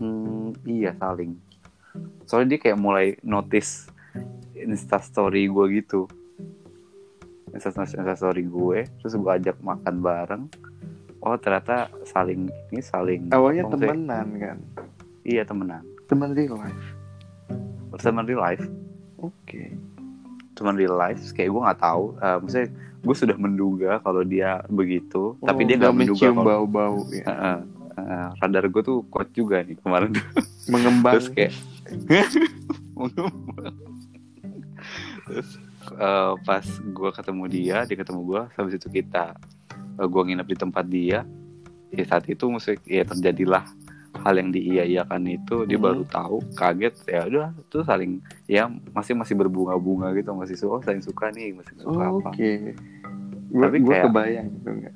Hmm, iya saling. Soalnya dia kayak mulai notice insta story gue gitu. Insta, story gue terus gue ajak makan bareng. Oh ternyata saling ini saling
awalnya temenan kan?
Iya temenan.
Teman real life
teman real life.
Oke.
Teman real life kayak gue nggak tahu eh, maksudnya gue sudah menduga kalau dia begitu tapi
Oh,
dia nggak menduga
mencium
kalau
bau-bau ya.
Heeh, heeh. radar gue tuh kuat juga nih kemarin. *laughs*
Mengembang.
Terus kayak *laughs* terus eh, pas gue ketemu dia dia ketemu gue habis itu kita uh, gue nginep di tempat dia ya saat itu musik ya terjadilah hal yang diiyakan itu dia
Hmm.
baru tahu kaget ya udah tuh saling ya masih masih berbunga-bunga gitu masih suka oh, saling suka nih masih suka
Oh,
apa
Oke. Gue
Tapi
gue
kayak-
kebayang gitu enggak.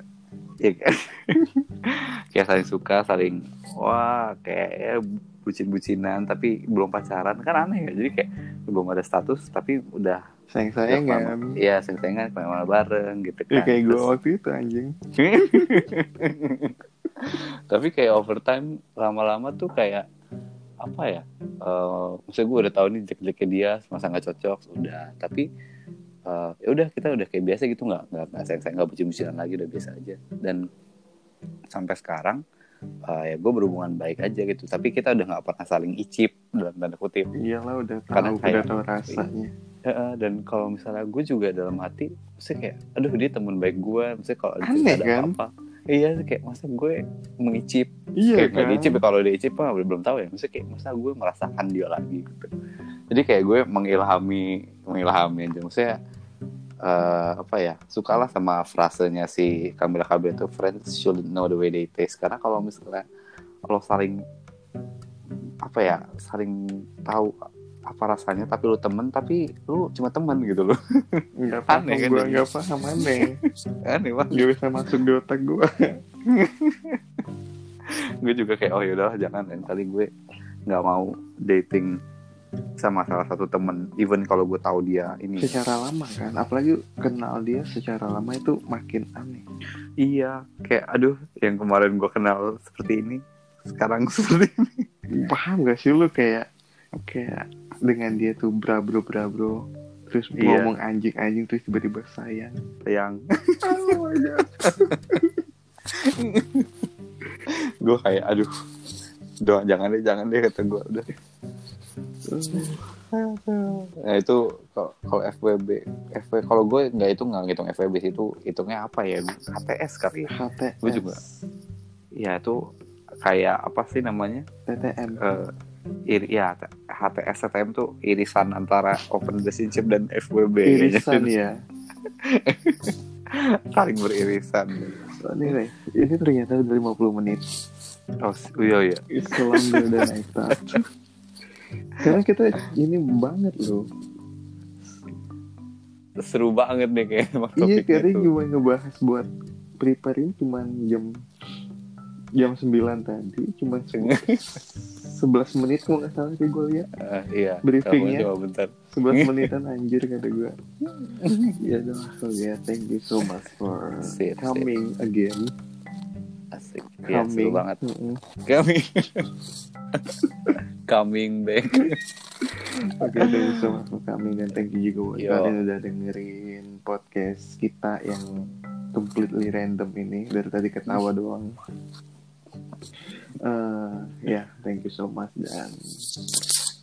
ya *laughs* kayak saling suka saling wah kayak ya, bucin-bucinan tapi belum pacaran kan aneh ya jadi kayak belum ada status tapi udah
Sayang-sayang
udah
kan.
Iya, sayang-sayangan ke mana-mana bareng gitu kan.
Ya kayak gue waktu itu anjing. *laughs*
tapi kayak overtime lama-lama tuh kayak apa ya? eh maksudnya gue udah tahu nih jelek-jeleknya dia, masa nggak cocok, udah. Tapi eh, ya udah kita udah kayak biasa gitu nggak nggak nggak sayang-sayang nggak bucin-bucinan lagi udah biasa aja. Dan sampai sekarang eh, ya gue berhubungan baik aja gitu. Tapi kita udah nggak pernah saling icip dalam tanda kutip.
Iyalah udah tahu,
Karena
udah
kayak-
tahu rasanya.
Heeh, dan kalau misalnya gue juga dalam hati, maksudnya kayak, aduh dia teman baik gue, maksudnya kalau ada
kan?
apa-apa, iya kayak masa gue mengicip,
Iya
kayak
kan.
diicip ya kalau dia icip mah belum, belum tahu ya, maksudnya kayak masa gue merasakan dia lagi gitu. Jadi kayak gue mengilhami, mengilhami aja, maksudnya eh, apa ya, sukalah sama frasenya si Camila Cabello itu, friends should know the way they taste, karena kalau misalnya kalau saling apa ya, saling tahu apa rasanya tapi lu temen tapi lu cuma temen gitu loh
Enggak *laughs* paham
Aneh kan
gue
ini?
enggak paham aneh. *laughs*
aneh banget
Gak bisa masuk di otak gue. *laughs*
gue juga kayak oh yaudahlah jangan lain kali gue nggak mau dating sama salah satu temen even kalau gue tahu dia ini
secara lama kan. Apalagi kenal dia secara lama itu makin aneh.
iya kayak aduh yang kemarin gue kenal seperti ini sekarang seperti ini
Paham gak sih lu kayak kayak dengan dia tuh bra bro bra bro terus
Iya.
ngomong anjing anjing terus tiba-tiba sayang.
yang
Oh
gue kayak aduh doa jangan deh jangan deh kata gue udah nah itu kalau FWB FW kalau gue nggak itu nggak ngitung FWB sih itu hitungnya apa ya HTS kali ya
HTS.
Gue juga. ya itu kayak apa sih namanya
TTM.
eh iri ya HTS TTM tuh irisan antara open relationship dan FWB
Irisan ya. *laughs*
saling beririsan
Oh, ini, ini ternyata udah 50 menit.
oh iya iya
Islam udah naik. Karena kita ini banget loh.
seru banget nih kayak
Iya,
tuh.
cuma ngebahas buat prepare ini cuma jam jam 9 tadi, cuma 11 menit kalau nggak salah sih gue lihat.
Eh, iya
Briefingnya.
Coba bentar
11 *laughs* menitan anjir kata gue. ya udah so ya thank you so much for
Sip, sip.
coming again.
asik iya seru
Coming.
banget
Mm-mm.
kami *laughs* coming back.
Oke, thank you so much for coming dan thank you juga buat kalian udah dengerin podcast kita yang completely random ini dari tadi ketawa doang. Uh, yeah, thank you so much and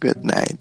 good night.